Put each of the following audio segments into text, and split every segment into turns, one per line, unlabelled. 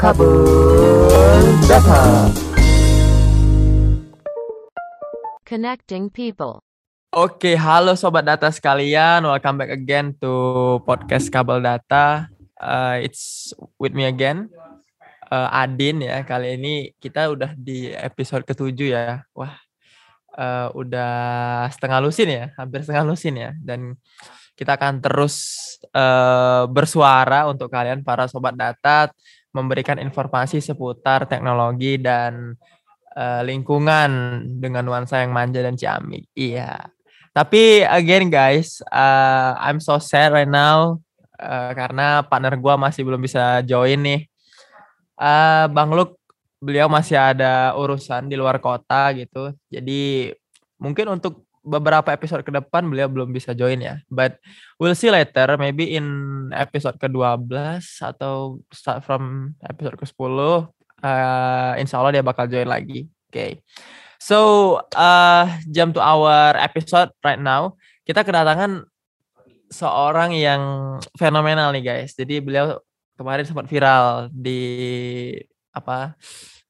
Kabel Data.
Connecting people.
Oke, halo sobat data sekalian. Welcome back again to podcast Kabel Data. Uh, it's with me again, uh, Adin ya. Kali ini kita udah di episode ketujuh ya. Wah, uh, udah setengah lusin ya, hampir setengah lusin ya. Dan kita akan terus uh, bersuara untuk kalian para sobat data, memberikan informasi seputar teknologi dan uh, lingkungan dengan nuansa yang manja dan ciamik. Iya. Tapi again guys, uh, I'm so sad right now uh, karena partner gua masih belum bisa join nih. Uh, Bang Luk, beliau masih ada urusan di luar kota gitu. Jadi mungkin untuk beberapa episode ke depan beliau belum bisa join ya. But we'll see later, maybe in episode ke-12 atau start from episode ke-10, uh, insya Allah dia bakal join lagi. Oke. Okay. So, uh, jump to our episode right now. Kita kedatangan seorang yang fenomenal nih guys. Jadi beliau kemarin sempat viral di apa?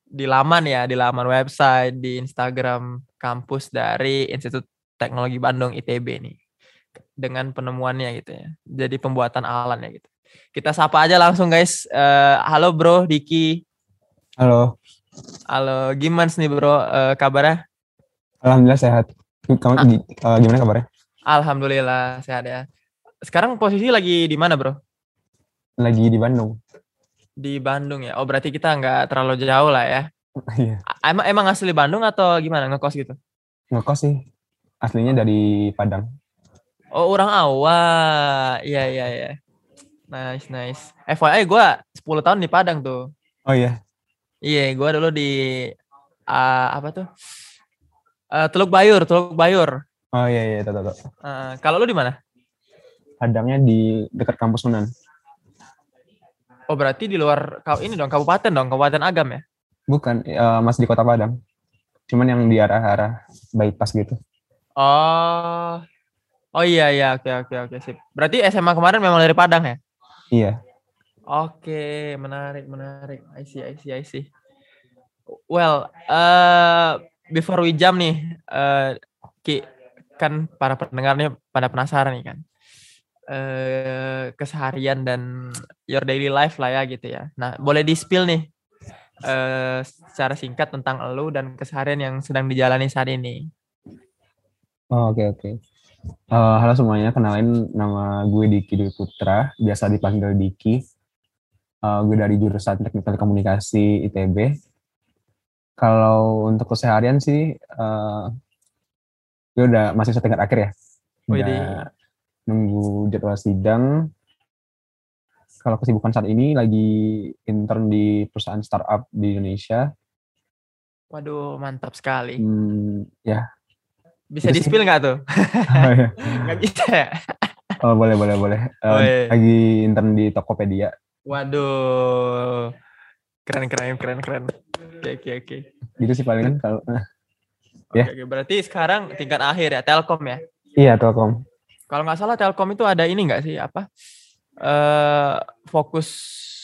Di laman ya, di laman website, di Instagram kampus dari Institut Teknologi Bandung ITB nih. Dengan penemuannya gitu ya. Jadi pembuatan alatnya gitu. Kita sapa aja langsung guys. Uh, halo Bro Diki.
Halo.
Halo, gimana nih bro uh, kabarnya?
Alhamdulillah sehat. Kamu ah. uh, gimana kabarnya?
Alhamdulillah sehat ya. Sekarang posisi lagi di mana bro?
Lagi di Bandung.
Di Bandung ya. Oh berarti kita nggak terlalu jauh lah ya?
Iya.
emang emang asli Bandung atau gimana ngekos gitu?
Ngekos sih. Aslinya dari Padang.
Oh orang awal. Iya iya iya. Nice nice. FYI gue 10 tahun di Padang tuh.
Oh iya.
Iya, gue dulu di uh, apa tuh? Uh, Teluk Bayur, Teluk Bayur.
Oh iya iya, tahu tahu.
Uh, kalau lu di mana?
Padangnya di dekat kampus Unan.
Oh berarti di luar kau ini dong, kabupaten dong, kabupaten Agam ya?
Bukan, uh, masih di kota Padang. Cuman yang di arah-arah bypass gitu.
Oh, oh iya iya, oke oke oke sip. Berarti SMA kemarin memang dari Padang ya?
Iya.
Oke, menarik, menarik. I see, I see, I see. Well, uh, before we jump nih, uh, Ki, kan para pendengar nih pada penasaran nih kan. Uh, keseharian dan your daily life lah ya gitu ya. Nah, boleh di-spill nih uh, secara singkat tentang lu dan keseharian yang sedang dijalani saat ini.
Oh, oke okay, oke. Okay. Uh, halo semuanya, kenalin nama gue Diki Dwi Putra, biasa dipanggil Diki uh, gue dari jurusan teknik telekomunikasi ITB. Kalau untuk keseharian sih, uh, gue udah masih setingkat akhir ya. Udah nunggu jadwal sidang. Kalau kesibukan saat ini lagi intern di perusahaan startup di Indonesia.
Waduh, mantap sekali.
Hmm, ya.
Bisa di spill nggak tuh? oh, iya. Nggak bisa ya?
oh, boleh, boleh, boleh. Oh, iya. Lagi intern di Tokopedia.
Waduh. Keren keren keren keren. Oke oke oke.
Gitu sih paling kan kalau uh,
ya. Oke, berarti sekarang tingkat akhir ya Telkom ya?
Iya, Telkom.
Kalau nggak salah Telkom itu ada ini nggak sih apa? Uh, fokus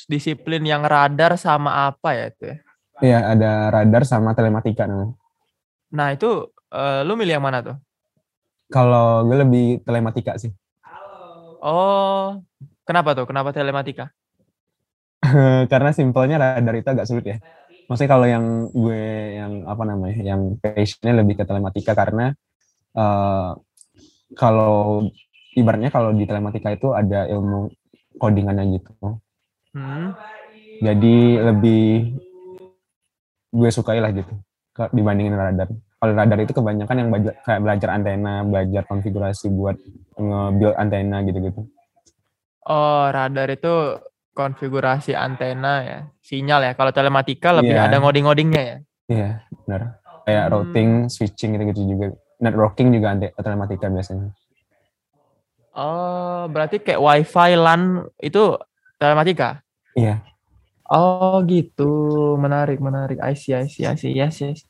disiplin yang radar sama apa ya itu ya?
Iya, ada radar sama telematika namanya.
Nah, itu uh, lu milih yang mana tuh?
Kalau gue lebih telematika sih.
Oh, kenapa tuh? Kenapa telematika?
karena simpelnya radar itu agak sulit ya. Maksudnya kalau yang gue yang apa namanya, yang passionnya lebih ke telematika karena uh, kalau ibaratnya kalau di telematika itu ada ilmu codingannya gitu. Hmm. Jadi lebih gue sukai lah gitu dibandingin radar. Kalau radar itu kebanyakan yang belajar, kayak belajar antena, belajar konfigurasi buat nge-build antena gitu-gitu.
Oh, radar itu konfigurasi antena ya, sinyal ya. Kalau telematika lebih yeah. ada ngoding-ngodingnya ya.
Iya, yeah, benar. Kayak hmm. routing, switching gitu-gitu juga. Networking juga ante telematika biasanya.
Oh, berarti kayak wifi LAN itu telematika?
Iya. Yeah.
Oh gitu, menarik, menarik. I see, I see, I see. Yes, yes.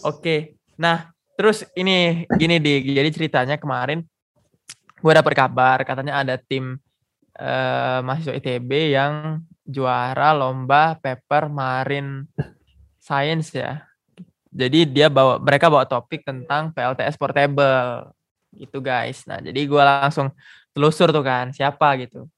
Oke, okay. Nah terus ini gini di, jadi ceritanya kemarin gue dapet kabar katanya ada tim uh, mahasiswa ITB yang juara lomba paper marine science ya. Jadi dia bawa mereka bawa topik tentang PLTS portable gitu guys. Nah jadi gue langsung telusur tuh kan siapa gitu.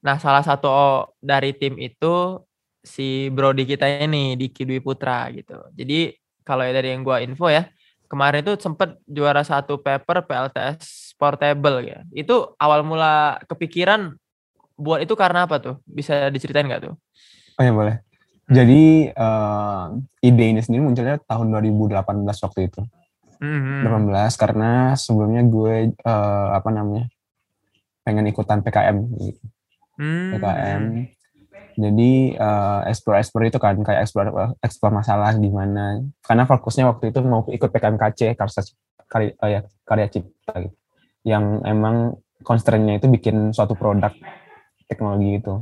Nah salah satu dari tim itu si Brody kita ini di Dwi Putra gitu. Jadi kalau dari yang gue info ya kemarin itu sempet juara satu paper PLTS portable ya. Itu awal mula kepikiran buat itu karena apa tuh? Bisa diceritain nggak tuh?
Oh ya boleh. Jadi uh, ide ini sendiri munculnya tahun 2018 waktu itu. Mm-hmm. 18 karena sebelumnya gue uh, apa namanya pengen ikutan PKM gitu. Mm-hmm. PKM. Jadi uh, explore explore itu kan kayak explore explore masalah di mana. Karena fokusnya waktu itu mau ikut PKMKC karya karya, ya, karya cipta gitu. Yang emang constraint-nya itu bikin suatu produk teknologi itu.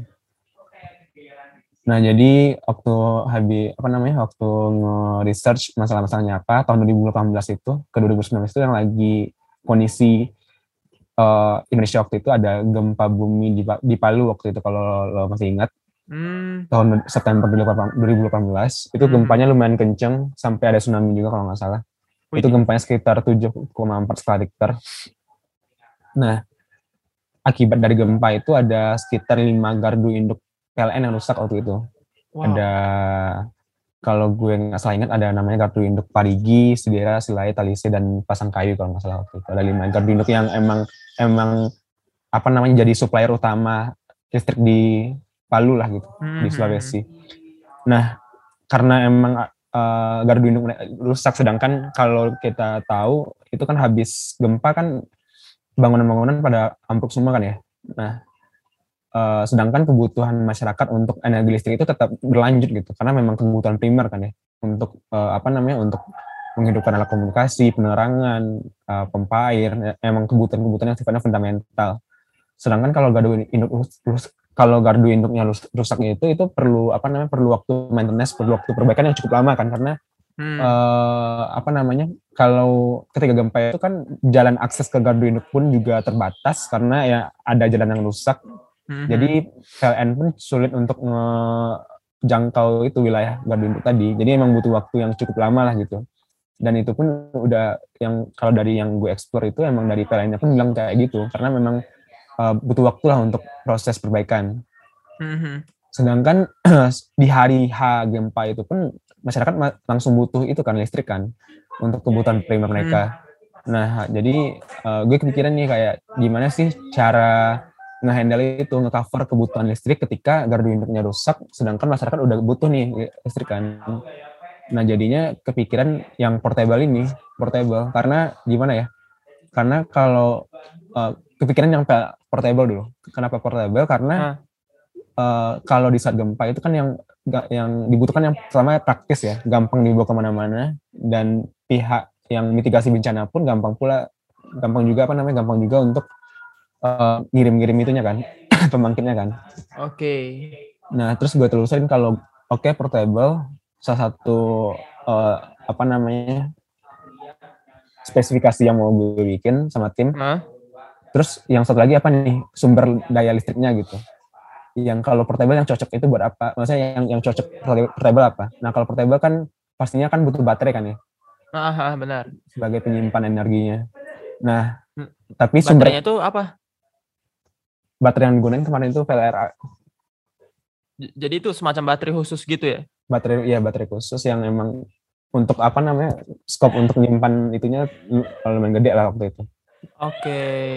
Nah, jadi waktu habis apa namanya? waktu nge-research masalah-masalahnya apa tahun 2018 itu ke 2019 itu yang lagi kondisi uh, Indonesia waktu itu ada gempa bumi di, di Palu waktu itu kalau lo masih ingat. Hmm. Tahun September 2018 itu hmm. gempanya lumayan kenceng sampai ada tsunami juga kalau nggak salah. Wih. Itu gempanya sekitar 7,4 skala Richter. Nah, akibat dari gempa itu ada sekitar 5 gardu induk PLN yang rusak waktu itu. Wow. Ada kalau gue nggak salah ingat ada namanya gardu induk Parigi, Sedera, Silai, Talise dan Pasang Kayu kalau nggak salah waktu itu. Ada lima gardu induk yang emang emang apa namanya jadi supplier utama listrik di Palu lah gitu hmm. di Sulawesi. Nah karena emang uh, gardu induk rusak, sedangkan kalau kita tahu itu kan habis gempa kan bangunan-bangunan pada ambruk semua kan ya. Nah Uh, sedangkan kebutuhan masyarakat untuk energi listrik itu tetap berlanjut gitu karena memang kebutuhan primer kan ya untuk uh, apa namanya untuk menghidupkan alat komunikasi penerangan uh, pompa air ya, emang kebutuhan-kebutuhan yang sifatnya fundamental sedangkan kalau gardu induk kalau gardu induknya rusak itu itu perlu apa namanya perlu waktu maintenance perlu waktu perbaikan yang cukup lama kan karena hmm. uh, apa namanya kalau ketika gempa itu kan jalan akses ke gardu induk pun juga terbatas karena ya ada jalan yang rusak hmm Jadi PLN pun sulit untuk ngejangkau itu wilayah gardu induk tadi. Jadi emang butuh waktu yang cukup lama lah gitu. Dan itu pun udah yang kalau dari yang gue explore itu emang dari PLN-nya pun bilang kayak gitu karena memang uh, butuh waktu lah untuk proses perbaikan. Mm-hmm. Sedangkan di hari H gempa itu pun masyarakat langsung butuh itu kan listrik kan untuk kebutuhan primer mereka. Mm. Nah, jadi uh, gue kepikiran nih kayak gimana sih cara ngehandle itu ngecover kebutuhan listrik ketika gardu induknya rusak sedangkan masyarakat udah butuh nih listrik kan nah jadinya kepikiran yang portable ini portable karena gimana ya karena kalau uh, kepikiran yang portable dulu kenapa portable karena uh, kalau di saat gempa itu kan yang yang dibutuhkan yang pertama praktis ya gampang dibawa ke mana-mana dan pihak yang mitigasi bencana pun gampang pula gampang juga apa namanya gampang juga untuk uh, ngirim-ngirim itunya kan, pembangkitnya kan.
Oke. Okay.
Nah, terus gue telusurin kalau oke okay, portable salah satu uh, apa namanya spesifikasi yang mau gue bikin sama tim. Huh? Terus yang satu lagi apa nih sumber daya listriknya gitu. Yang kalau portable yang cocok itu buat apa? Maksudnya yang yang cocok portable apa? Nah kalau portable kan pastinya kan butuh baterai kan ya.
Ah, benar.
Sebagai penyimpan energinya. Nah,
hmm. tapi sumbernya itu apa?
baterai yang digunakan kemarin itu VLRA.
Jadi itu semacam baterai khusus gitu ya?
Baterai ya baterai khusus yang emang untuk apa namanya scope untuk menyimpan itunya kalau main gede lah waktu itu.
Oke. Okay.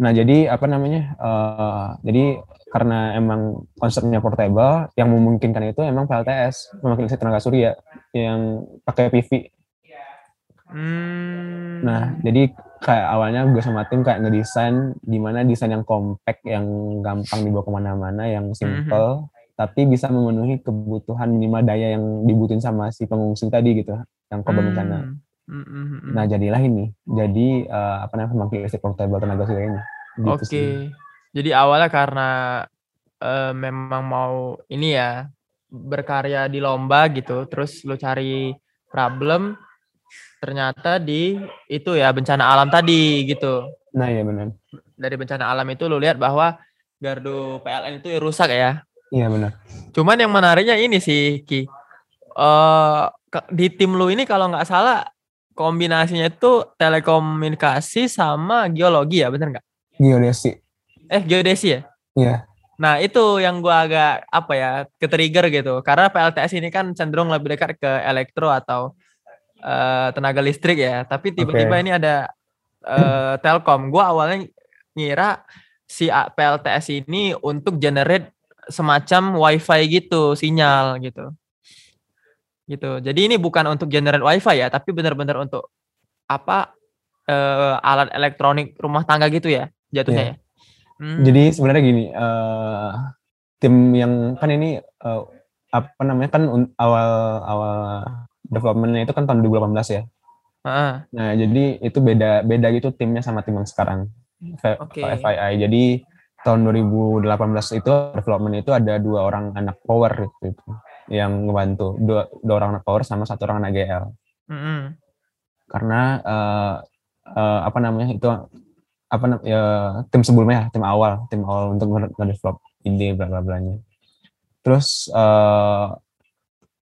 Nah jadi apa namanya? Uh, jadi karena emang konsepnya portable, yang memungkinkan itu emang PLTS, memakai tenaga surya yang pakai PV Hmm. Nah, jadi kayak awalnya gue sama tim kayak ngedesain gimana desain yang compact, yang gampang dibawa ke mana-mana, yang simple, mm-hmm. tapi bisa memenuhi kebutuhan minimal daya yang dibutuhin sama si pengungsi tadi gitu, yang korban bencana. Mm-hmm. Nah, jadilah ini. Jadi uh, apa namanya pembangkit listrik portable tenaga surya ini.
Gitu Oke. Okay. Jadi awalnya karena uh, memang mau ini ya berkarya di lomba gitu, terus lu cari problem ternyata di itu ya bencana alam tadi gitu.
Nah ya benar.
Dari bencana alam itu lu lihat bahwa gardu PLN itu rusak ya.
Iya benar.
Cuman yang menariknya ini sih Ki. Ke- di tim lu ini kalau nggak salah kombinasinya itu telekomunikasi sama geologi ya, bener nggak?
Geodesi.
Eh geodesi ya?
Iya.
Nah itu yang gua agak apa ya ke-trigger gitu. Karena PLTS ini kan cenderung lebih dekat ke elektro atau eh, tenaga listrik ya. Tapi tiba-tiba
Oke.
ini ada eh, Telkom. Gua awalnya ngira si PLTS ini untuk generate semacam WiFi gitu sinyal gitu. Gitu. Jadi ini bukan untuk generate WiFi ya, tapi benar-benar untuk apa eh, alat elektronik rumah tangga gitu ya jatuhnya
Iya.
ya. Hmm.
Jadi sebenarnya gini, eh, tim yang kan ini eh, apa namanya kan awal awal developmentnya itu kan tahun 2018 ya.
Heeh.
Nah jadi itu beda beda gitu timnya sama tim yang sekarang.
Oke.
FII. Jadi tahun 2018 itu development itu ada dua orang anak power gitu, itu yang ngebantu dua, dua orang anak power sama satu orang anak GL.
Mm-mm.
Karena eh, eh, apa namanya itu apa ya, tim sebelumnya ya, tim awal, tim awal untuk nge- nge-develop ide bla bla blanya. Terus eh,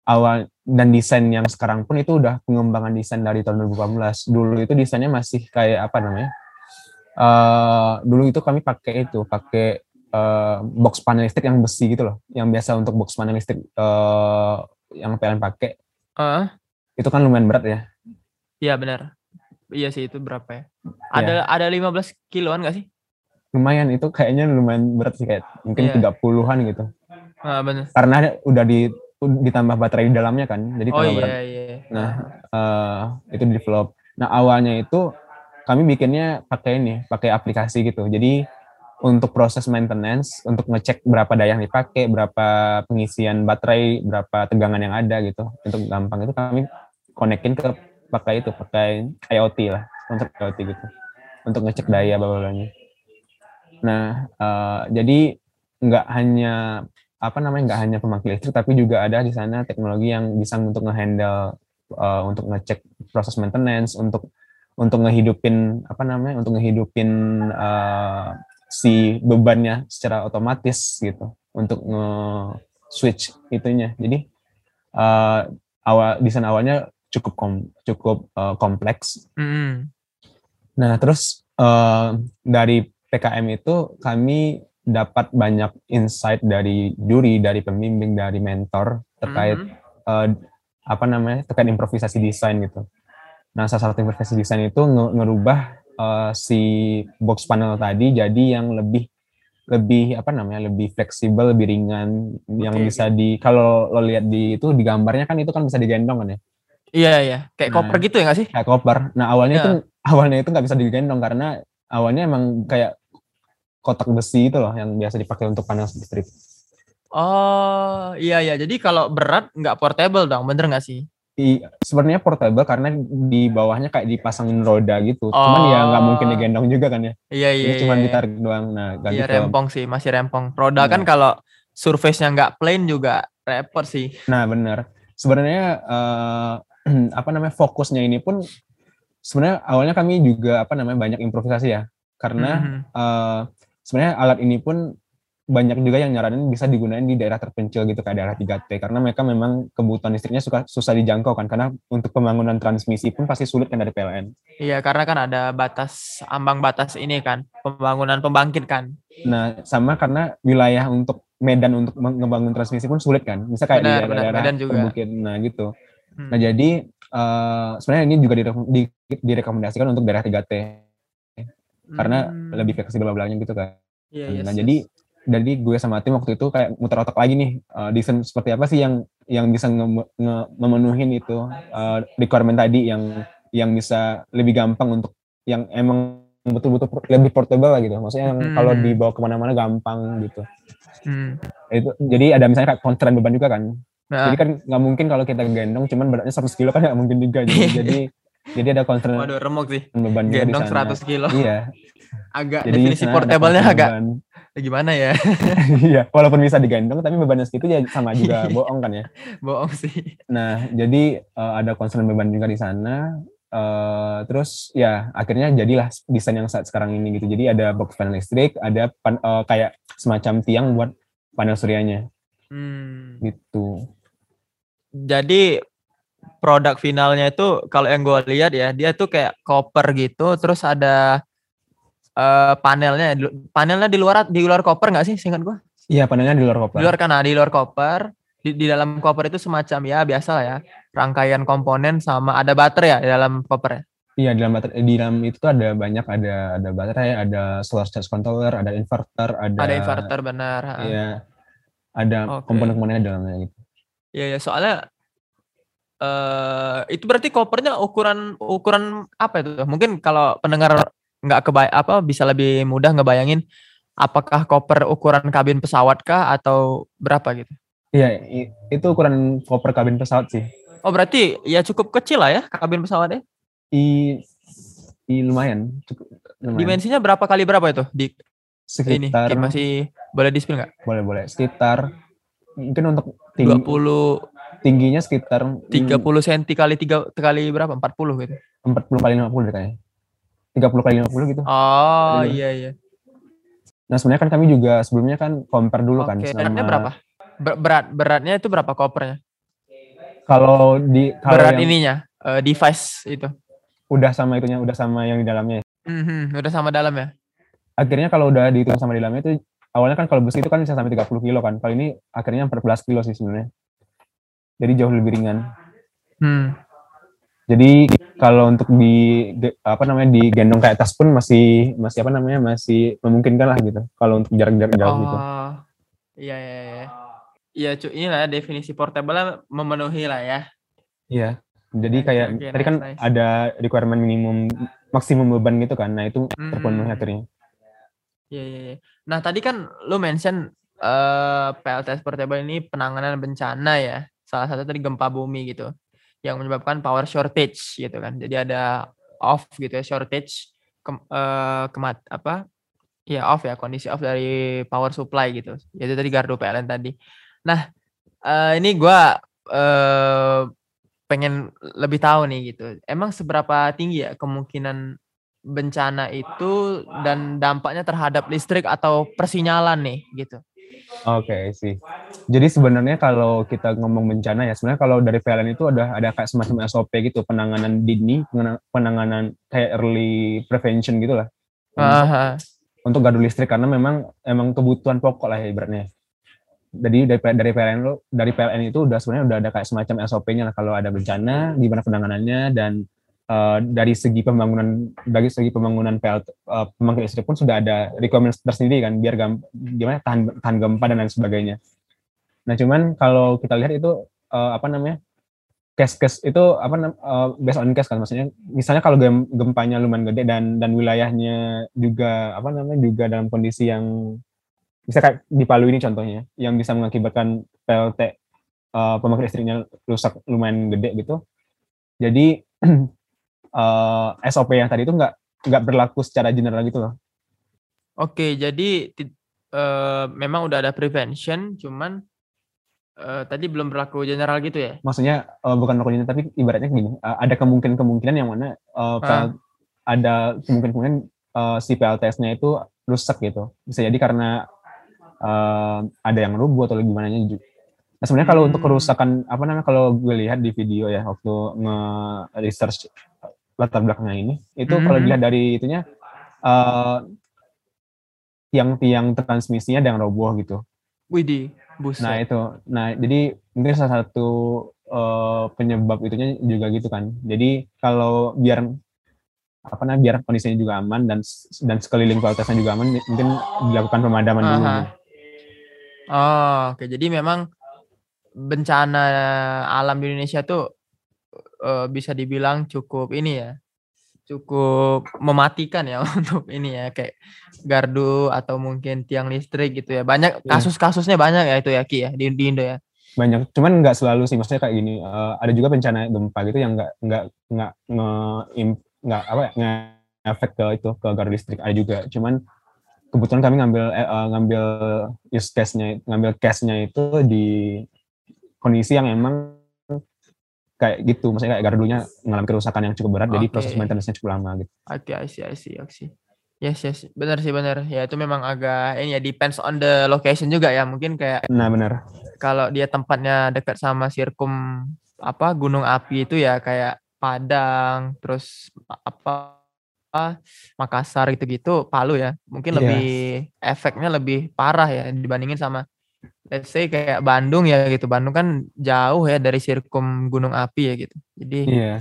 awal dan desain yang sekarang pun itu udah pengembangan desain dari tahun 2018. Dulu itu desainnya masih kayak apa namanya? eh dulu itu kami pakai itu, pakai eh, box panel listrik yang besi gitu loh, yang biasa untuk box panel listrik eh, yang PLN pakai.
Heeh.
Itu kan lumayan berat ya.
Iya benar. Iya sih itu berapa ya? Ada ada 15 kiloan gak sih?
Lumayan itu kayaknya lumayan berat sih kayak mungkin
Iya.
30-an gitu.
Ah, benar.
Karena udah di ditambah baterai di dalamnya kan, jadi
Oh
tambah berat.
iya iya.
Nah, eh, itu di develop. Nah, awalnya itu kami bikinnya pakai ini, pakai aplikasi gitu. Jadi untuk proses maintenance, untuk ngecek berapa daya yang dipakai, berapa pengisian baterai, berapa tegangan yang ada gitu. Untuk gampang itu kami konekin ke pakai itu, pakai IoT lah, untuk IoT gitu. Untuk ngecek daya bawahnya. Nah, eh, jadi nggak hanya apa namanya nggak hanya pembangkit listrik tapi juga ada di sana teknologi yang bisa untuk ngehandle uh, untuk ngecek proses maintenance untuk untuk ngehidupin apa namanya untuk ngehidupin uh, si bebannya secara otomatis gitu untuk nge switch itunya jadi uh, awal desain awalnya cukup kom, cukup uh, kompleks
Mm-mm.
nah terus uh, dari PKM itu kami dapat banyak insight dari juri dari pembimbing dari mentor terkait
Mhm.
eh, apa namanya terkait improvisasi desain gitu. Nah salah satu improvisasi desain itu nge- ngerubah eh, si box panel tadi jadi yang lebih lebih apa namanya lebih fleksibel lebih ringan yang
Oke,
bisa di kalau lo lihat di itu di gambarnya kan itu kan bisa digendong kan ya
Iya iya. Kayak
Nah.
koper gitu ya gak sih?
kayak koper. Nah awalnya
Ya.
itu awalnya itu nggak bisa digendong karena awalnya emang kayak kotak besi itu loh yang biasa dipakai untuk panel listrik.
Oh iya iya. Jadi kalau berat nggak portable dong, bener nggak sih?
I- sebenarnya portable karena di bawahnya kayak dipasangin roda gitu. Cuman ya nggak mungkin
Oh.
digendong juga kan ya.
Iya iya.
Ini cuma
iya.
ditarik doang. Nah,
Iya
ke-
rempong sih, masih rempong. Roda kan
Iya.
kalau surface-nya nggak plain juga repot sih.
Nah, benar. Sebenarnya eh, apa namanya fokusnya ini pun sebenarnya awalnya kami juga apa namanya banyak improvisasi ya. Karena
Mhm.
eh, sebenarnya alat ini pun banyak juga yang nyaranin bisa digunakan di daerah terpencil gitu kayak daerah 3T karena mereka memang kebutuhan listriknya suka susah dijangkau kan karena untuk pembangunan transmisi pun pasti sulit kan dari PLN.
Iya karena kan ada batas ambang batas ini kan pembangunan pembangkit kan.
Nah, sama karena wilayah untuk Medan untuk ngebangun transmisi pun sulit kan. Bisa kayak
Benar,
di
benar.
daerah
Medan juga.
Bukit, nah gitu.
Hmm.
Nah, jadi eh, sebenarnya ini juga direk- di- direkomendasikan untuk daerah 3T karena
Hmm.
lebih fleksibel belakangnya gitu kan.
Iya, iya,
nah,
yes,
jadi
yes.
Jadi gue sama tim waktu itu kayak muter otak lagi nih eh, desain seperti apa sih yang yang bisa nge- nge- memenuhin itu eh, requirement tadi yang yang bisa lebih gampang untuk yang emang betul-betul lebih portable lah gitu. Maksudnya yang kalau
Hmm.
dibawa ke mana-mana gampang gitu.
Hmm.
Itu jadi ada misalnya kayak constraint beban juga kan.
Nah,
Jadi kan nggak mungkin kalau kita gendong cuman beratnya 100 kilo kan nggak mungkin juga. Jadi jadi, jadi ada
waduh remuk sih.
beban
Gendong
sana.
100 kilo.
Iya.
Agak
Jadi
definisi portable-nya agak
beban.
Gimana ya?
Iya, walaupun bisa digendong tapi bebannya segitu ya sama juga bohong kan ya.
Bohong sih.
Nah, jadi eh, ada concern beban juga di sana. Eh, terus ya akhirnya jadilah desain yang saat sekarang ini gitu. Jadi ada box panel listrik, ada pan- eh, kayak semacam tiang buat panel suryanya.
Hmm.
gitu.
Jadi produk finalnya itu kalau yang gue lihat ya dia tuh kayak koper gitu terus ada eh panelnya panelnya di luar di luar koper nggak sih singkat gue
Iya, panelnya di luar koper.
di luar kan nah, di luar koper di, di dalam koper itu semacam ya biasa lah ya rangkaian komponen sama ada baterai ya di dalam koper ya
Iya, di dalam baterai, di dalam itu tuh ada banyak ada ada baterai, ada solar charge controller, ada inverter, ada
ada inverter benar.
Iya. Ada
Oke.
komponen-komponennya dalamnya gitu.
Iya ya soalnya eh itu berarti kopernya ukuran ukuran apa itu? Mungkin kalau pendengar nggak kebay apa bisa lebih mudah ngebayangin apakah koper ukuran kabin pesawat kah atau berapa gitu?
Iya, itu ukuran koper kabin pesawat sih.
Oh berarti ya cukup kecil lah ya kabin pesawatnya.
I, i lumayan, cukup lumayan.
Dimensinya berapa kali berapa itu? Di ini
sekitar
Kim, masih boleh di spill nggak?
boleh boleh sekitar mungkin untuk tinggi,
20
tingginya sekitar
30 cm kali 3 kali berapa? 40 gitu.
mm, 40 kali 50 deh kayaknya. 30 kali 50 gitu.
Oh
Iya.
iya iya.
Nah, sebenarnya kan kami juga sebelumnya kan compare dulu kan
Oke,
sama
beratnya berapa? Ber- berat beratnya itu berapa kopernya?
Kalau di kalau
berat
yang
ininya eh, device itu.
udah sama itunya, udah sama yang di dalamnya.
Mhm, udah sama dalam ya?
Akhirnya kalau udah dihitung sama di dalamnya itu awalnya kan kalau besi itu kan bisa sampai 30 kilo kan. Kalau ini akhirnya 14 kilo sih sebenarnya. Jadi jauh lebih ringan.
Hmm.
Jadi kalau untuk di apa namanya digendong kayak tas pun masih masih apa namanya masih memungkinkan lah gitu. Kalau untuk jarak-jarak jauh gitu.
Oh, iya iya iya. Iya, cu, inilah definisi portable memenuhi lah ya.
Iya. Jadi kayak
oke,
tadi kan
nice, nice.
ada requirement minimum maksimum beban gitu kan. Nah, itu terpenuhi
Hmm.
akhirnya.
Iya iya iya. Nah, tadi kan lu mention eh PLTS portable ini penanganan bencana ya. Salah satu tadi gempa bumi gitu. Yang menyebabkan power shortage gitu kan. Jadi ada off gitu ya, shortage kem, eh, kemat apa? Ya off ya, kondisi off dari power supply gitu. Yaitu tadi gardu PLN tadi. Nah, eh, ini gua eh pengen lebih tahu nih gitu. Emang seberapa tinggi ya kemungkinan bencana itu dan dampaknya terhadap listrik atau persinyalan nih gitu.
Oke sih. Jadi sebenarnya kalau kita ngomong bencana ya sebenarnya kalau dari PLN itu ada ada kayak semacam SOP gitu penanganan dini, penanganan kayak early prevention gitu lah. Untuk,
Aha.
untuk gardu listrik karena memang emang kebutuhan pokok lah ya ibaratnya. Jadi dari dari PLN lo dari PLN itu udah sebenarnya udah ada kayak semacam SOP-nya lah kalau ada bencana gimana penanganannya dan eh, dari segi pembangunan dari segi pembangunan PL eh, pembangkit listrik pun sudah ada requirement tersendiri kan biar gam, gimana tahan tahan gempa dan lain sebagainya. Nah cuman kalau kita lihat itu eh, apa namanya case-case itu apa eh, based on case kan maksudnya misalnya kalau gem- gempanya lumayan gede dan dan wilayahnya juga apa namanya juga dalam kondisi yang bisa kayak di Palu ini contohnya yang bisa mengakibatkan PLT eh, pembangkit listriknya rusak lumayan gede gitu. Jadi eh, SOP yang tadi itu nggak nggak berlaku secara general gitu loh.
Oke, jadi eh, memang udah ada prevention, cuman eh, tadi belum berlaku general gitu ya?
Maksudnya eh, bukan berlaku general tapi ibaratnya gini, eh, ada kemungkinan-kemungkinan yang mana eh, PL ada kemungkinan-kemungkinan eh, si PLTS-nya itu rusak gitu. Bisa jadi karena eh, ada yang rubuh atau gimana juga. Nah sebenarnya kalau untuk
Hmm.
kerusakan apa namanya kalau gue lihat di video ya waktu nge research latar belakangnya ini itu kalau
Mhm.
dilihat dari itunya eh, tiang-tiang transmisinya ada yang roboh gitu.
Widih, buset.
Nah itu, nah jadi mungkin salah satu eh, penyebab itunya juga gitu kan. Jadi kalau biar apa namanya biar kondisinya juga aman dan dan sekeliling kualitasnya juga aman, mungkin dilakukan pemadaman dulu.
Aha.
gitu.
Oh, oke. Jadi memang bencana alam di Indonesia tuh eh, bisa dibilang cukup ini ya, cukup mematikan ya untuk ini ya kayak gardu atau mungkin tiang listrik gitu ya. Banyak
Iya.
kasus-kasusnya banyak ya itu ya Ki ya di, di Indo ya.
Banyak, cuman nggak selalu sih. Maksudnya kayak gini, eh, ada juga bencana gempa gitu yang nggak nggak nggak nggak apa ya nge-efek ke itu ke gardu listrik ada juga. Cuman kebetulan kami ngambil eh, ngambil use case-nya ngambil case-nya itu di kondisi yang emang kayak gitu maksudnya kayak gardunya mengalami kerusakan yang cukup berat jadi
Oke.
proses maintenance-nya cukup lama gitu
Oke, I see, I see, I see. Yes, yes. Benar sih, benar. Ya itu memang agak ini ya depends on the location juga ya. Mungkin kayak
Nah, benar.
kalau dia tempatnya dekat sama sirkum apa gunung api itu ya kayak Padang, terus apa apa, Makassar gitu-gitu, Palu ya. Mungkin
Iya.
lebih efeknya lebih parah ya dibandingin sama let's say kayak Bandung ya gitu. Bandung kan jauh ya dari sirkum gunung api ya gitu. Jadi
Iya.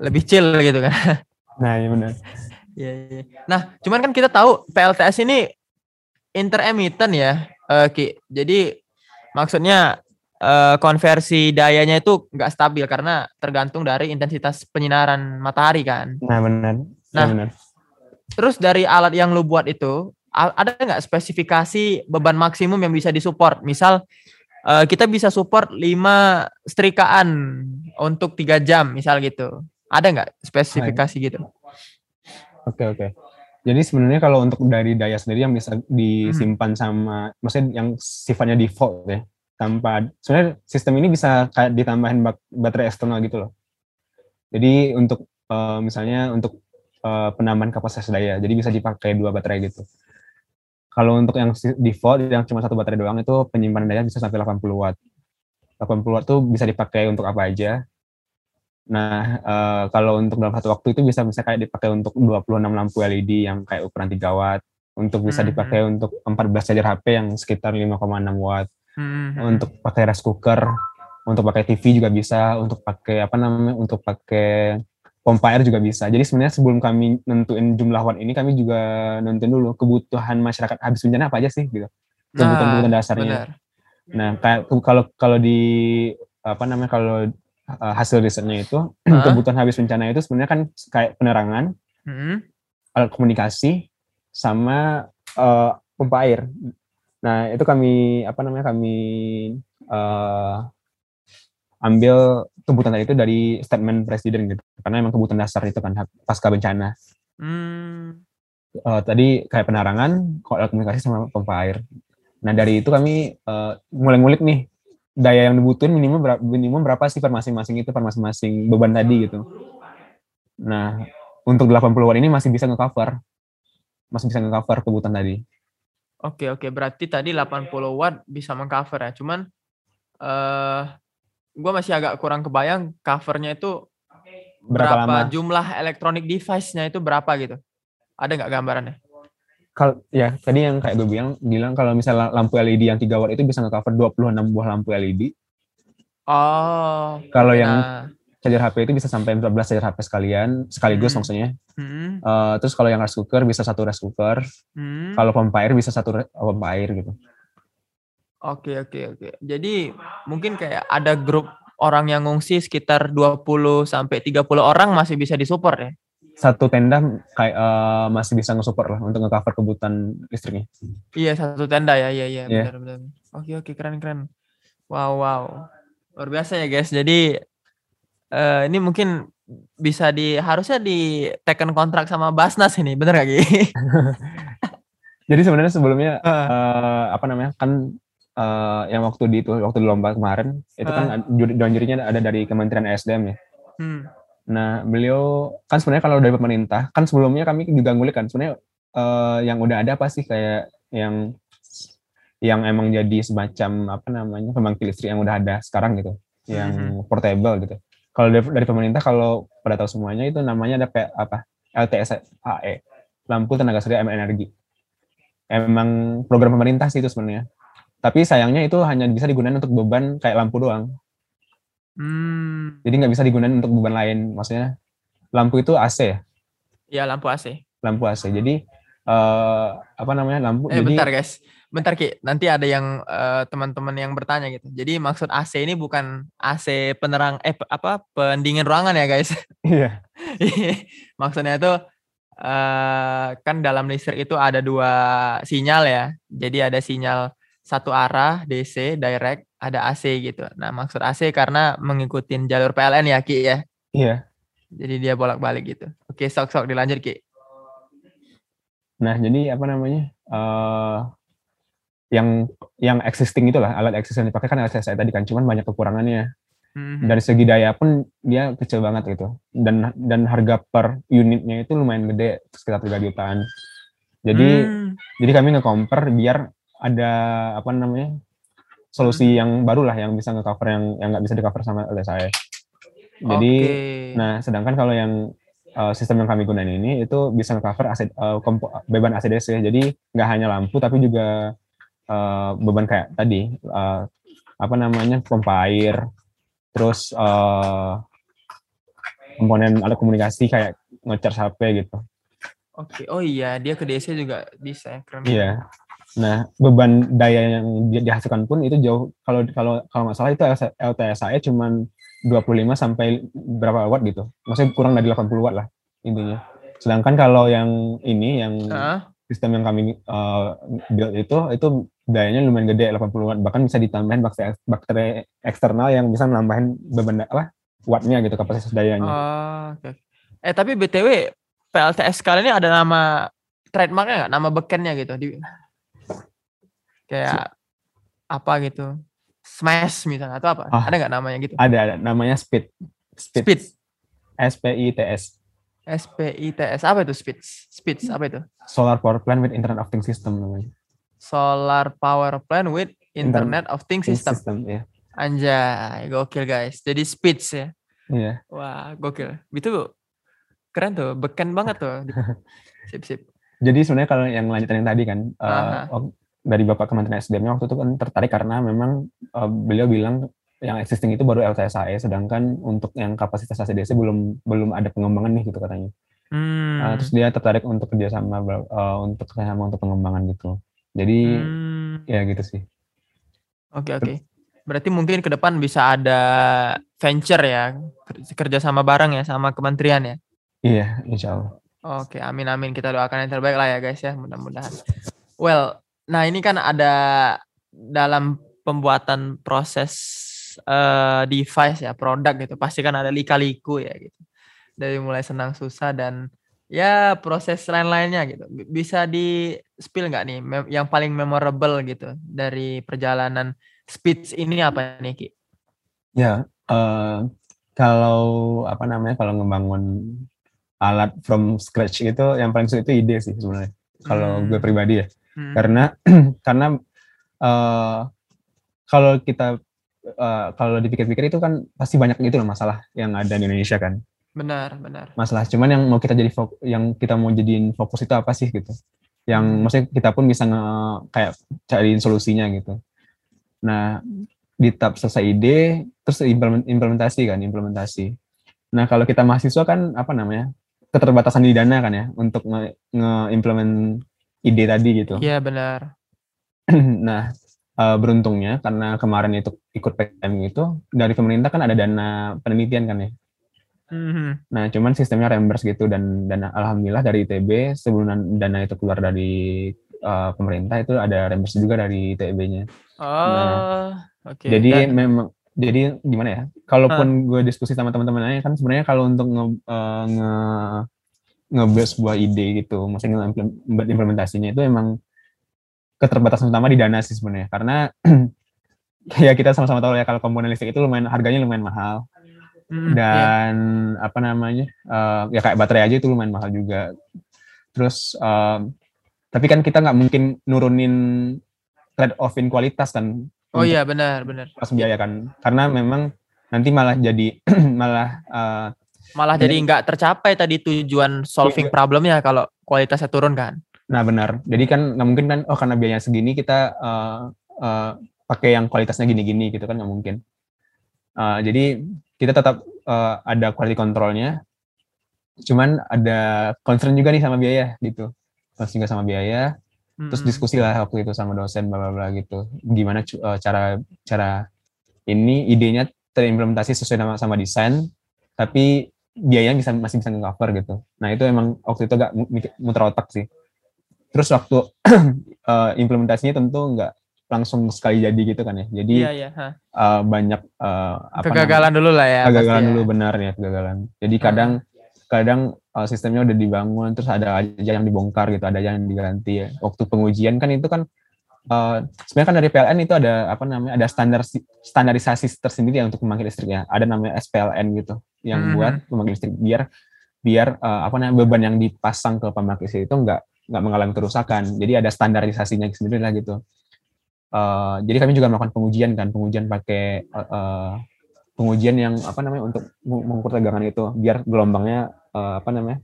lebih chill gitu kan.
Nah, iya benar.
Iya, iya. Nah, cuman kan kita tahu PLTS ini intermittent ya, eh, Ki. Jadi maksudnya eh, konversi dayanya itu nggak stabil karena tergantung dari intensitas penyinaran matahari kan.
Nah, benar. Nah,
Nah,
benar.
Terus dari alat yang lu buat itu, ada nggak spesifikasi beban maksimum yang bisa disupport? Misal eh, kita bisa support 5 setrikaan untuk tiga jam, misal gitu. Ada nggak spesifikasi gitu?
Oke, oke. Jadi sebenarnya kalau untuk dari daya sendiri yang bisa disimpan sama, maksudnya yang sifatnya default ya, tanpa sebenarnya sistem ini bisa kayak ditambahin bak- baterai eksternal gitu loh. Jadi untuk eh, misalnya untuk eh, penambahan kapasitas daya, jadi bisa dipakai dua baterai gitu. Kalau untuk yang default yang cuma satu baterai doang itu penyimpanan daya bisa sampai 80 watt. 80 watt tuh bisa dipakai untuk apa aja. Nah, eh, kalau untuk dalam satu waktu itu bisa bisa kayak dipakai untuk 26 lampu LED yang kayak ukuran 3 watt, untuk bisa
Mhm.
dipakai untuk 14 charger HP yang sekitar 5,6 watt,
Hmm, hmm,
untuk pakai rice cooker, untuk pakai TV juga bisa, untuk pakai apa namanya, untuk pakai pompa air juga bisa. Jadi sebenarnya sebelum kami nentuin jumlah watt ini, kami juga nentuin dulu kebutuhan masyarakat habis bencana apa aja sih gitu. Kebutuhan-kebutuhan dasarnya.
benar.
Nah, kayak kalau kalau di apa namanya kalau uh, hasil risetnya itu
Hah?
kebutuhan habis bencana itu sebenarnya kan kayak penerangan,
Hmm,
alat komunikasi, sama uh, pompa air. Nah, itu kami apa namanya kami uh, ambil kebutuhan tadi itu dari statement presiden gitu. Karena emang kebutuhan dasar itu kan hak- pasca bencana.
hmm.
Uh, tadi kayak penerangan, alat komunikasi sama pompa air. Nah dari itu kami uh, mulai ngulik nih daya yang dibutuhin minimum berapa, minimum berapa sih per masing-masing itu per masing-masing beban tadi gitu. Nah untuk 80 watt ini masih bisa nge-cover, masih bisa nge-cover kebutuhan tadi.
Oke oke berarti tadi 80 watt bisa mengcover ya. Cuman eh gua masih agak kurang kebayang covernya itu
Berapa,
berapa,
lama?
jumlah electronic device-nya itu berapa gitu. Ada nggak gambarannya?
Kalau ya tadi yang kayak gue bilang bilang kalau misalnya lampu LED yang 3 watt itu bisa nge-cover 26 buah lampu LED.
Oh.
Kalau yang
Nah,
charger HP itu bisa sampai 14 charger HP sekalian sekaligus
Hmm.
maksudnya.
hmm,
Eh, terus kalau yang rice cooker bisa satu rice cooker.
hmm.
Kalau pompa air bisa satu re- pompa air gitu.
Oke oke oke. Jadi mungkin kayak ada grup orang yang ngungsi sekitar 20 sampai 30 orang masih bisa disupport ya.
satu tenda kayak eh, masih bisa nge-support lah untuk nge-cover kebutuhan listriknya.
Iya satu tenda ya, iya iya
Iya.
benar benar. Oke oke keren keren. Wow wow. Luar biasa ya guys. Jadi eh, ini mungkin bisa di harusnya di taken kontrak sama Basnas ini, bener gak Ki?
Jadi sebenarnya sebelumnya
Heeh.
eh, apa namanya kan eh, yang waktu di itu waktu di lomba kemarin itu kan juri jurinya ada dari Kementerian ESDM ya.
Hmm.
Nah beliau kan sebenarnya kalau dari pemerintah kan sebelumnya kami juga ngulik kan sebenarnya eh, yang udah ada apa sih kayak yang yang emang jadi semacam apa namanya pembangkit listrik yang udah ada sekarang gitu, yang portable gitu. Kalau dari, dari pemerintah kalau pada tahu semuanya itu namanya ada kayak apa LTSAE, lampu tenaga surya energi. Emang program pemerintah sih itu sebenarnya. Tapi sayangnya itu hanya bisa digunakan untuk beban kayak lampu doang.
Hmm.
Jadi nggak bisa digunakan untuk beban lain. Maksudnya lampu itu AC ya,
Ya lampu AC.
lampu AC. Jadi eh, apa namanya lampu?
Eh
jadi
bentar guys. Bentar Ki, nanti ada yang eh, teman-teman yang bertanya gitu. Jadi maksud AC ini bukan AC penerang eh apa pendingin ruangan ya guys.
iya,
Maksudnya itu eh kan dalam listrik itu ada dua sinyal ya. Jadi ada sinyal satu arah DC direct, ada AC gitu. Nah, maksud AC karena mengikuti jalur PLN ya Ki ya.
iya.
Jadi dia bolak-balik gitu. Oke, sok-sok dilanjut Ki.
Nah jadi apa namanya? eh yang yang existing itulah alat existing yang dipakai kan LTSAE tadi kan, cuman banyak kekurangannya.
Mhm.
Dari segi daya pun dia kecil banget gitu. Dan dan harga per unitnya itu lumayan gede, sekitar 3 jutaan. Jadi
Hmm,
jadi kami nge-compare biar ada apa namanya solusi yang baru lah yang bisa nge-cover yang yang nggak bisa di-cover sama LTSAE. Jadi
oke.
nah sedangkan kalau yang uh, sistem yang kami gunain ini itu bisa nge-cover AC, uh, beban ACDC. Jadi nggak hanya lampu tapi juga uh, beban kayak tadi uh, apa namanya pompa air, terus uh, komponen alat komunikasi kayak nge-charge HP gitu.
Oke, oh iya dia ke DC juga bisa ya, keren.
Iya. Nah, beban daya yang di- dihasilkan pun itu jauh kalau kalau kalau nggak salah itu LTSAE cuman 25 sampai berapa watt gitu. Maksudnya kurang dari 80 watt lah intinya. Sedangkan kalau yang ini yang
Heeh.
sistem yang kami uh, build itu itu dayanya lumayan gede 80 watt bahkan bisa ditambahin bakteri bakteri eksternal yang bisa nambahin beban apa wattnya gitu kapasitas dayanya.
Oh, oke. Eh tapi BTW PLTS kali ini ada nama trademarknya nggak? Nama bekennya gitu di kayak apa gitu? Smash misalnya atau apa?
Ah.
Ada nggak namanya gitu?
Ada ada namanya speed.
Speed.
S P I T S.
SPITS apa itu speed? Speed apa itu?
Solar Power Plant with Internet of Things System namanya.
Solar power plant with Internet of Things system.
System ya.
Anjay, gokil guys. Jadi speeds ya.
Iya.
Wah, gokil. Itu keren tuh, beken banget tuh. Sip sip.
Jadi sebenarnya kalau yang lanjutan yang tadi kan wak- dari Bapak Kementerian SDM-nya waktu itu kan tertarik karena memang eh, beliau bilang yang existing itu baru LTSAE sedangkan untuk yang kapasitas ACDC belum belum ada pengembangan nih gitu katanya.
Hmm.
Eh, terus dia tertarik untuk kerjasama eh, untuk kerjasama untuk pengembangan gitu. Jadi
Hmm.
ya gitu sih.
Oke oke. Berarti mungkin ke depan bisa ada venture ya, kerja sama bareng ya sama kementerian ya.
Iya, insya Allah.
Oke, amin amin kita doakan yang terbaik lah ya guys ya, mudah-mudahan. Well, nah ini kan ada dalam pembuatan proses eh, device ya, produk gitu, pasti kan ada lika-liku ya gitu. Dari mulai senang susah dan ya proses lain-lainnya gitu. Bisa di spill nggak nih yang paling memorable gitu dari perjalanan speech ini apa nih Ki?
Ya, eh, kalau apa namanya kalau ngebangun alat from scratch itu yang paling sulit itu ide sih sebenarnya. Kalau
Hmm.
gue pribadi ya,
Hmm.
karena karena eh, kalau kita eh, kalau dipikir-pikir itu kan pasti banyak gitu loh masalah yang ada di Indonesia kan.
Benar, benar.
Masalah cuman yang mau kita jadi fok- yang kita mau jadiin fokus itu apa sih gitu. Yang
Hmm.
maksudnya kita pun bisa nge kayak cariin solusinya gitu. Nah, di tahap selesai ide terus implement- implementasi kan, implementasi. Nah, kalau kita mahasiswa kan apa namanya? keterbatasan di dana kan ya untuk nge- nge-implement ide tadi gitu.
Iya, benar.
nah, eh, beruntungnya karena kemarin itu ikut PKM itu dari pemerintah kan ada dana penelitian kan ya.
Mhm.
Nah, cuman sistemnya reimburse gitu dan dan alhamdulillah dari ITB sebelum dan- dana itu keluar dari eh, pemerintah itu ada reimburse juga dari ITB-nya.
Oh, oke.
Jadi
Dan-
memang jadi gimana ya? Kalaupun gue diskusi sama teman-teman lain kan sebenarnya kalau untuk nge, eh, nge nge-build sebuah ide gitu, maksudnya buat implementasinya itu emang keterbatasan utama di dana sih sebenarnya. Karena ya kita sama-sama tahu ya kalau komponen listrik itu lumayan harganya lumayan mahal
Mhm, iya.
dan apa namanya eh, ya kayak baterai aja itu lumayan mahal juga. Terus eh, tapi kan kita nggak mungkin nurunin trade off in kualitas kan
Oh iya, benar, benar.
pas biaya kan karena memang nanti malah jadi malah eh,
Malah jadi nggak tercapai tadi tujuan solving
Iya.
problemnya kalau kualitasnya turun kan.
nah benar. Jadi kan nggak mungkin kan oh karena biayanya segini kita eh, eh, pakai yang kualitasnya gini-gini gitu kan nggak mungkin. Eh, jadi kita tetap eh, ada quality controlnya. Cuman ada concern juga nih sama biaya gitu. Concern juga sama biaya. Terus
Mhm.
diskusi lah waktu itu sama dosen bla bla bla gitu. Gimana eh, cara cara ini idenya terimplementasi sesuai sama sama desain. Tapi biayanya bisa masih bisa nge-cover gitu nah itu emang waktu itu agak muter otak sih terus waktu eh, implementasinya tentu nggak langsung sekali jadi gitu kan ya jadi
Iya, iya.
eh, banyak eh, apa
Kegagalan dulu lah ya.
kegagalan
pasti ya.
dulu benar ya kegagalan jadi kadang kadang eh, sistemnya udah dibangun terus ada aja yang dibongkar gitu ada aja yang diganti ya waktu pengujian kan itu kan eh, sebenarnya kan dari PLN itu ada apa namanya ada standar standarisasi tersendiri ya untuk pembangkit listriknya ada namanya SPLN gitu yang
Mhm.
buat pembangkit listrik biar biar eh, apa namanya beban yang dipasang ke pembangkit listrik itu enggak nggak mengalami kerusakan. Jadi ada standarisasinya sendiri lah gitu. Uh, jadi kami juga melakukan pengujian kan, pengujian pakai uh, pengujian yang apa namanya untuk mengukur tegangan itu biar gelombangnya uh, apa namanya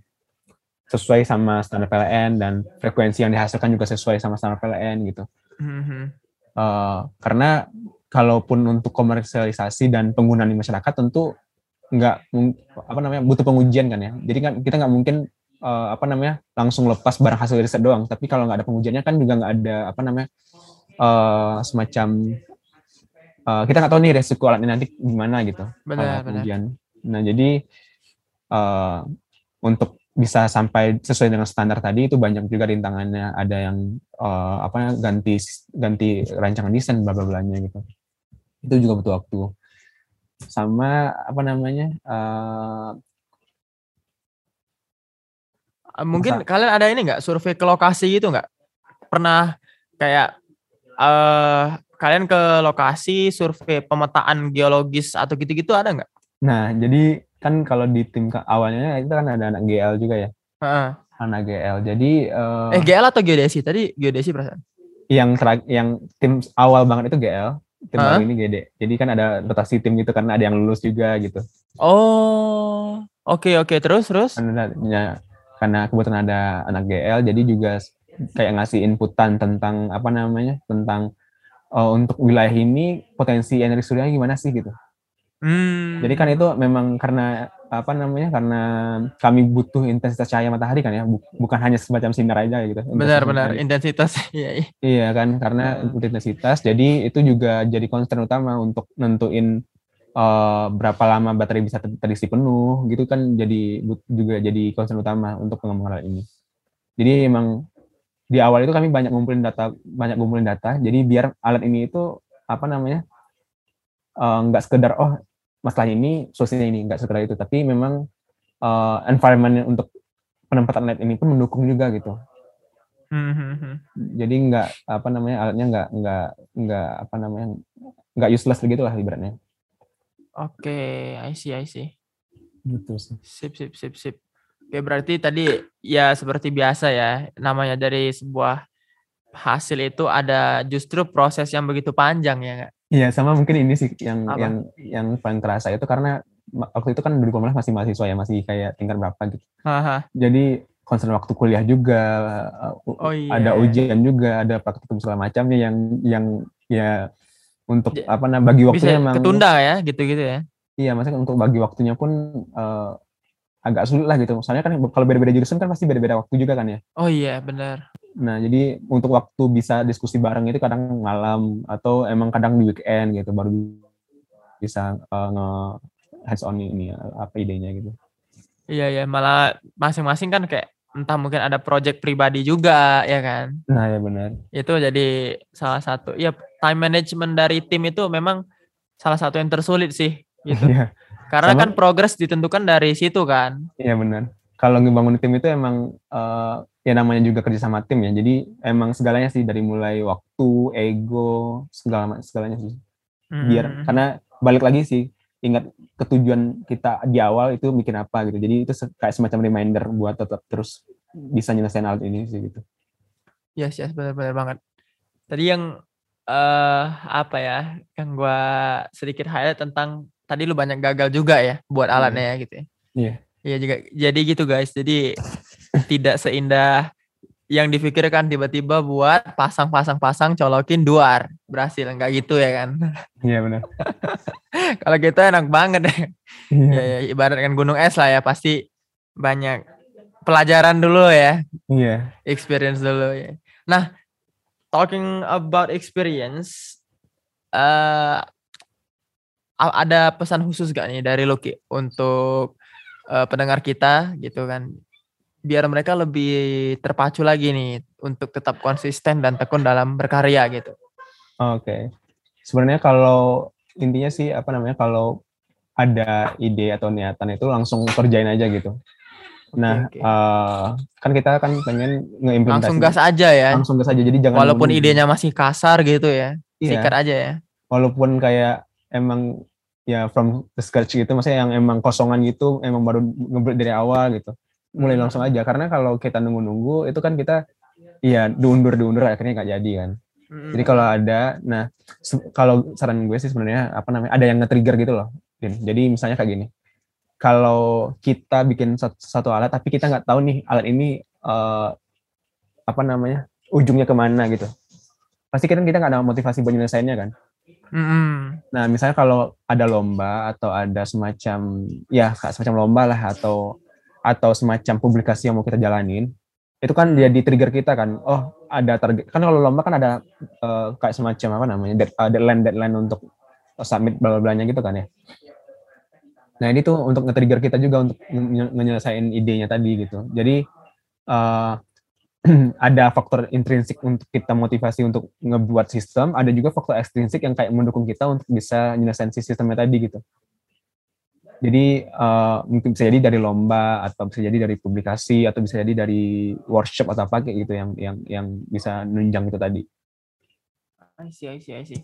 sesuai sama standar PLN dan frekuensi yang dihasilkan juga sesuai sama standar PLN gitu.
Mhm.
Uh, karena kalaupun untuk komersialisasi dan penggunaan di masyarakat tentu nggak apa namanya butuh pengujian kan ya. Jadi kan kita nggak mungkin uh, apa namanya langsung lepas barang hasil riset doang. Tapi kalau nggak ada pengujiannya kan juga nggak ada apa namanya uh, semacam uh, kita nggak tahu nih resiko alat ini nanti gimana gitu.
Benar, benar.
pengujian. Nah jadi uh, untuk bisa sampai sesuai dengan standar tadi itu banyak juga rintangannya. Ada yang uh, apa ganti ganti rancangan desain bla bla blanya gitu. Itu juga butuh waktu. Sama apa namanya? uh,
Uh, Mungkin
Masa-
kalian ada ini nggak survei ke lokasi gitu nggak? Pernah kayak eh kalian ke lokasi survei pemetaan geologis atau gitu-gitu ada nggak?
nah, jadi kan kalau di tim awalnya itu kan ada anak GL juga ya.
Heeh.
Anak GL. Jadi uh,
Eh GL atau geodesi? Tadi geodesi perasaan.
yang terak- yang tim awal banget itu GL, tim
Hah?
baru ini GD. Jadi kan ada rotasi tim gitu karena ada yang lulus juga gitu.
Oh, oke oke terus terus.
Karena ya, karena kebetulan ada anak GL, jadi juga kayak ngasih inputan tentang apa namanya tentang oh, untuk wilayah ini potensi energi surya gimana sih gitu.
Hmm.
Jadi kan itu memang karena apa namanya karena kami butuh intensitas cahaya matahari kan ya, bu- bukan hanya semacam sinar aja gitu.
Benar-benar
matahari.
intensitas. Iya, iya.
Iya kan, karena intensitas. Jadi itu juga jadi concern utama untuk nentuin eh, berapa lama baterai bisa ter- terisi penuh, gitu kan jadi juga jadi concern utama untuk pengembangan ini. Jadi emang di awal itu kami banyak ngumpulin data, banyak ngumpulin data. Jadi biar alat ini itu apa namanya eh, nggak sekedar oh masalah ini solusinya ini nggak sekedar itu, tapi memang eh, environment untuk penempatan alat ini pun mendukung juga gitu
Hmm, hmm, hmm.
jadi nggak apa namanya alatnya nggak nggak nggak apa namanya nggak useless gitu lah ibaratnya
Oke, I see, I see.
gitu sih
Sip, sip, sip, sip. Oke, berarti tadi ya seperti biasa ya, namanya dari sebuah hasil itu ada justru proses yang begitu panjang ya nggak?
Iya sama mungkin ini sih yang
Apa?
yang yang paling terasa itu karena waktu itu kan 2018 masih mahasiswa ya masih kayak tingkat berapa gitu
Haha.
jadi concern waktu kuliah juga u-
Oh iya.
ada ujian juga ada praktikum segala macamnya yang yang ya untuk
Ja-
apa namanya bagi waktunya
Bisa
emang
ketunda ya, gitu-gitu ya.
iya maksudnya untuk bagi waktunya pun uh, agak sulit lah gitu soalnya kan kalau beda-beda jurusan kan pasti beda-beda waktu juga kan ya
Oh iya, benar.
Nah, jadi untuk waktu bisa diskusi bareng itu kadang malam atau emang kadang di weekend gitu baru bisa uh, nge hands on ini apa idenya gitu.
Iya, ya, malah masing-masing kan kayak entah mungkin ada project pribadi juga ya kan.
Nah, ya benar.
Itu jadi salah satu ya time management dari tim itu memang salah satu yang tersulit sih gitu.
Iya,
Karena
Sama-
kan progres ditentukan dari situ kan.
iya benar. Kalau ngebangun tim itu emang uh, ya namanya juga kerja sama tim ya. Jadi emang segalanya sih dari mulai waktu, ego, segala segalanya sih. Biar
Hmm.
karena balik lagi sih ingat ketujuan kita di awal itu bikin apa gitu. Jadi itu kayak semacam reminder buat tetap terus bisa nyelesain alat ini sih gitu.
Yes, yes, benar-benar banget. Tadi yang eh apa ya, yang gua sedikit highlight tentang tadi lu banyak gagal juga ya buat
Iya.
alatnya ya gitu ya.
Iya.
Iya juga. Jadi gitu guys. Jadi tidak seindah yang dipikirkan tiba-tiba buat pasang-pasang-pasang colokin duar berhasil nggak gitu ya kan
Iya benar.
kalau gitu enak banget ya
Iya.
ya, ya ibaratkan gunung es lah ya pasti banyak pelajaran dulu ya
Iya.
experience dulu ya. Nah, talking about experience, eh a- ada pesan khusus gak nih dari Loki untuk eh, pendengar kita gitu kan, biar mereka lebih terpacu lagi nih untuk tetap konsisten dan tekun dalam berkarya gitu.
Oke. Sebenarnya kalau intinya sih apa namanya kalau ada ide atau niatan itu langsung kerjain aja gitu. Nah,
oke.
eh, kan kita kan pengen ngeimplementasi
Langsung gas aja ya,
langsung gas aja. Jadi jangan
walaupun
nunggu.
idenya masih kasar gitu ya,
Iya.
sikat aja ya.
walaupun kayak emang ya from the scratch gitu, maksudnya yang emang kosongan gitu, emang baru ngebuild dari awal gitu. Mulai langsung aja karena kalau kita nunggu-nunggu itu kan kita iya diundur-diundur akhirnya nggak jadi kan.
Mm-mm.
Jadi kalau ada, nah kalau saran gue sih sebenarnya apa namanya ada yang nge-trigger gitu loh. Din. Jadi misalnya kayak gini, kalau kita bikin satu, satu alat tapi kita nggak tahu nih alat ini eh, apa namanya ujungnya ke mana gitu, pasti kan kita nggak ada motivasi buat nyelesainnya kan.
Mm-mm.
Nah misalnya kalau ada lomba atau ada semacam ya kayak semacam lomba lah atau atau semacam publikasi yang mau kita jalanin, itu kan jadi trigger kita kan. Oh ada target kan kalau lomba kan ada eh, kayak semacam apa namanya eh, deadline deadline untuk submit bla bla blanya gitu kan ya. Nah ini tuh untuk nge-trigger kita juga untuk nge-nyelesain idenya tadi gitu. Jadi eh, ada faktor intrinsik untuk kita motivasi untuk ngebuat sistem, ada juga faktor ekstrinsik yang kayak mendukung kita untuk bisa nyelesain si sistemnya tadi gitu. Jadi eh, mungkin bisa jadi dari lomba atau bisa jadi dari publikasi atau bisa jadi dari workshop atau apa kayak gitu yang yang yang bisa nunjang itu tadi.
I see, I see, I see.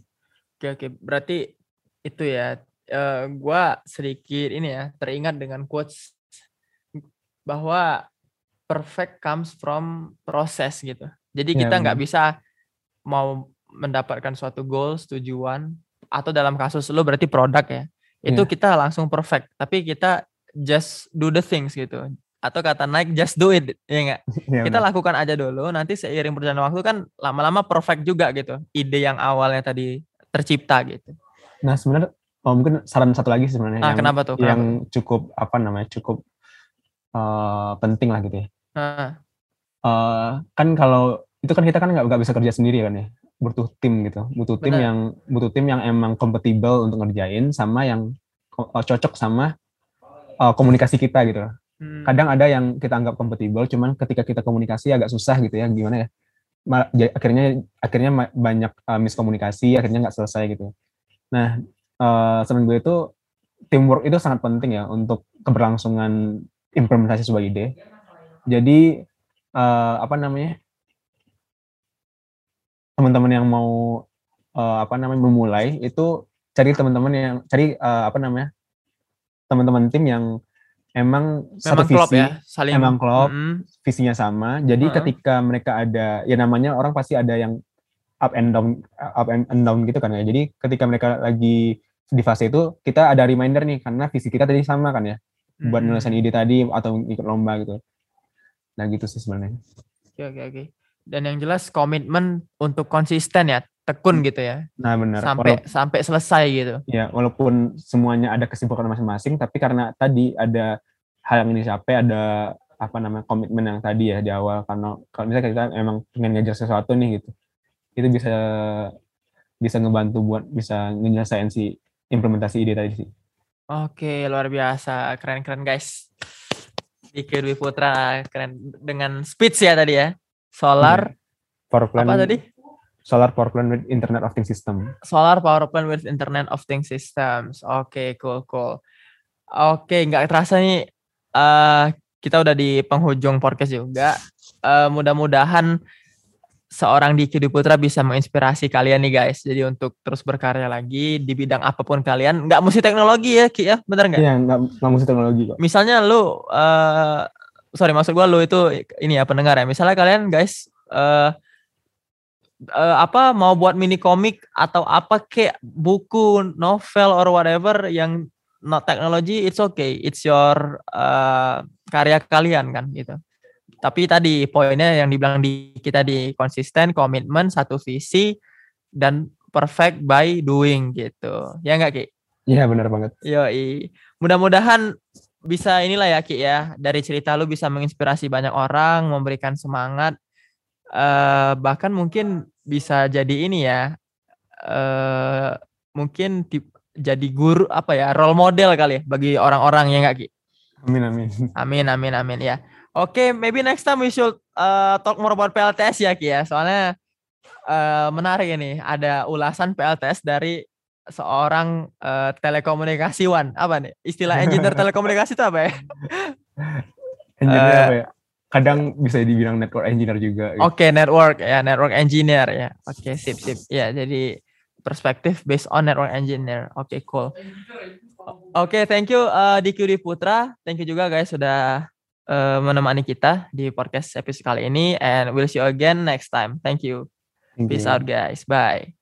Oke, oke. Berarti itu ya. eh, gua sedikit ini ya teringat dengan quotes bahwa perfect comes from process gitu. Jadi
Ya,
kita nggak
benar.
bisa mau mendapatkan suatu goals, tujuan atau dalam kasus lu berarti produk ya. Itu
Ya.
kita langsung perfect, tapi kita just do the things gitu. Atau kata Nike just do it, ya nggak?
Ya,
kita lakukan aja dulu nanti seiring berjalan waktu kan lama-lama perfect juga gitu ide yang awalnya tadi tercipta gitu
Nah sebenarnya oh, mungkin saran satu lagi sebenarnya
ah
yang
kenapa tuh kenapa
yang cukup apa namanya cukup eh, penting lah gitu ya. Eh, kan kalau itu kan kita kan nggak bisa kerja sendiri kan ya butuh tim gitu. Butuh tim
Benar.
yang butuh tim yang emang kompatibel untuk ngerjain sama yang eh, cocok sama eh, komunikasi kita gitu.
Hmm,
kadang ada yang kita anggap kompatibel cuman ketika kita komunikasi agak susah gitu ya gimana ya? Akhirnya akhirnya banyak eh, miskomunikasi akhirnya nggak selesai gitu. Nah eh saran gue itu teamwork itu sangat penting ya untuk keberlangsungan implementasi sebuah ide. Jadi eh, apa namanya teman-teman yang mau eh, apa namanya memulai itu cari teman-teman yang cari eh, apa namanya teman-teman tim yang emang satu
memang klop
visi
ya saling
emang klop.
Mm-mm.
visinya sama jadi
Heeh.
ketika mereka ada ya namanya orang pasti ada yang up and down up and and down gitu kan ya jadi ketika mereka lagi di fase itu kita ada reminder nih karena visi kita tadi sama kan ya buat
Mm-mm.
nyelesain ide tadi atau ikut lomba gitu nah gitu sih sebenarnya
oke oke oke dan yang jelas komitmen untuk konsisten ya tekun gitu ya.
Nah benar.
Sampai
Walau-
sampai selesai gitu.
Ya walaupun semuanya ada kesibukan masing-masing tapi karena tadi ada hal yang dicapai ada apa namanya komitmen yang tadi ya di awal. Karena kalau misalnya kita emang pengen ngejar sesuatu nih gitu itu bisa bisa ngebantu buat bisa nyelesain si implementasi ide tadi sih.
Oke, luar biasa. Keren-keren guys. Diki Dwi Putra keren. Dengan speech ya tadi ya. Solar
power plan
apa tadi?
solar power plan with internet of things system
Solar power plant with Internet of Things Systems. Oke, cool cool. Oke, nggak terasa nih eh kita udah di penghujung podcast juga. Eh mudah-mudahan seorang Diki Dwi Putra bisa menginspirasi kalian nih guys. Jadi untuk terus berkarya lagi di bidang apa pun kalian. Nggak mesti teknologi ya Ki ya, bener nggak?
iya nggak nggak mesti teknologi kok
misalnya lu eh sorry maksud gua lu itu ini ya pendengar ya. Misalnya kalian guys eh eh, apa mau buat mini komik atau apa kayak buku novel or whatever yang not technology it's okay. It's your eh, karya kalian kan gitu. Tapi tadi poinnya yang dibilang di kita di konsisten komitmen satu visi dan perfect by doing gitu. Ya enggak Ki?
iya benar banget.
Yoi. Mudah-mudahan bisa inilah ya Ki ya. Dari cerita lu bisa menginspirasi banyak orang, memberikan semangat. eh bahkan mungkin bisa jadi ini ya. eh mungkin tip- jadi guru apa ya, role model kali ya bagi orang-orang yang enggak Ki.
amin amin
Amin amin amin ya. Oke, maybe next time we should uh, talk more about PLTS ya Ki ya. Soalnya uh, menarik ini ada ulasan PLTS dari seorang uh, telekomunikasiwan. Apa nih? Istilah engineer telekomunikasi itu apa ya?
engineer
Eh,
apa ya kadang bisa dibilang network engineer juga gitu.
Oke, network ya, network engineer ya. Oke, sip sip. Ya, jadi perspektif based on network engineer. Oke, cool. O- Oke, thank you uh, Diki Udi Putra. Thank you juga guys sudah uh, menemani kita di podcast episode kali ini and we'll see you again next time. Thank you.
Thank
Peace
you.
out guys. Bye.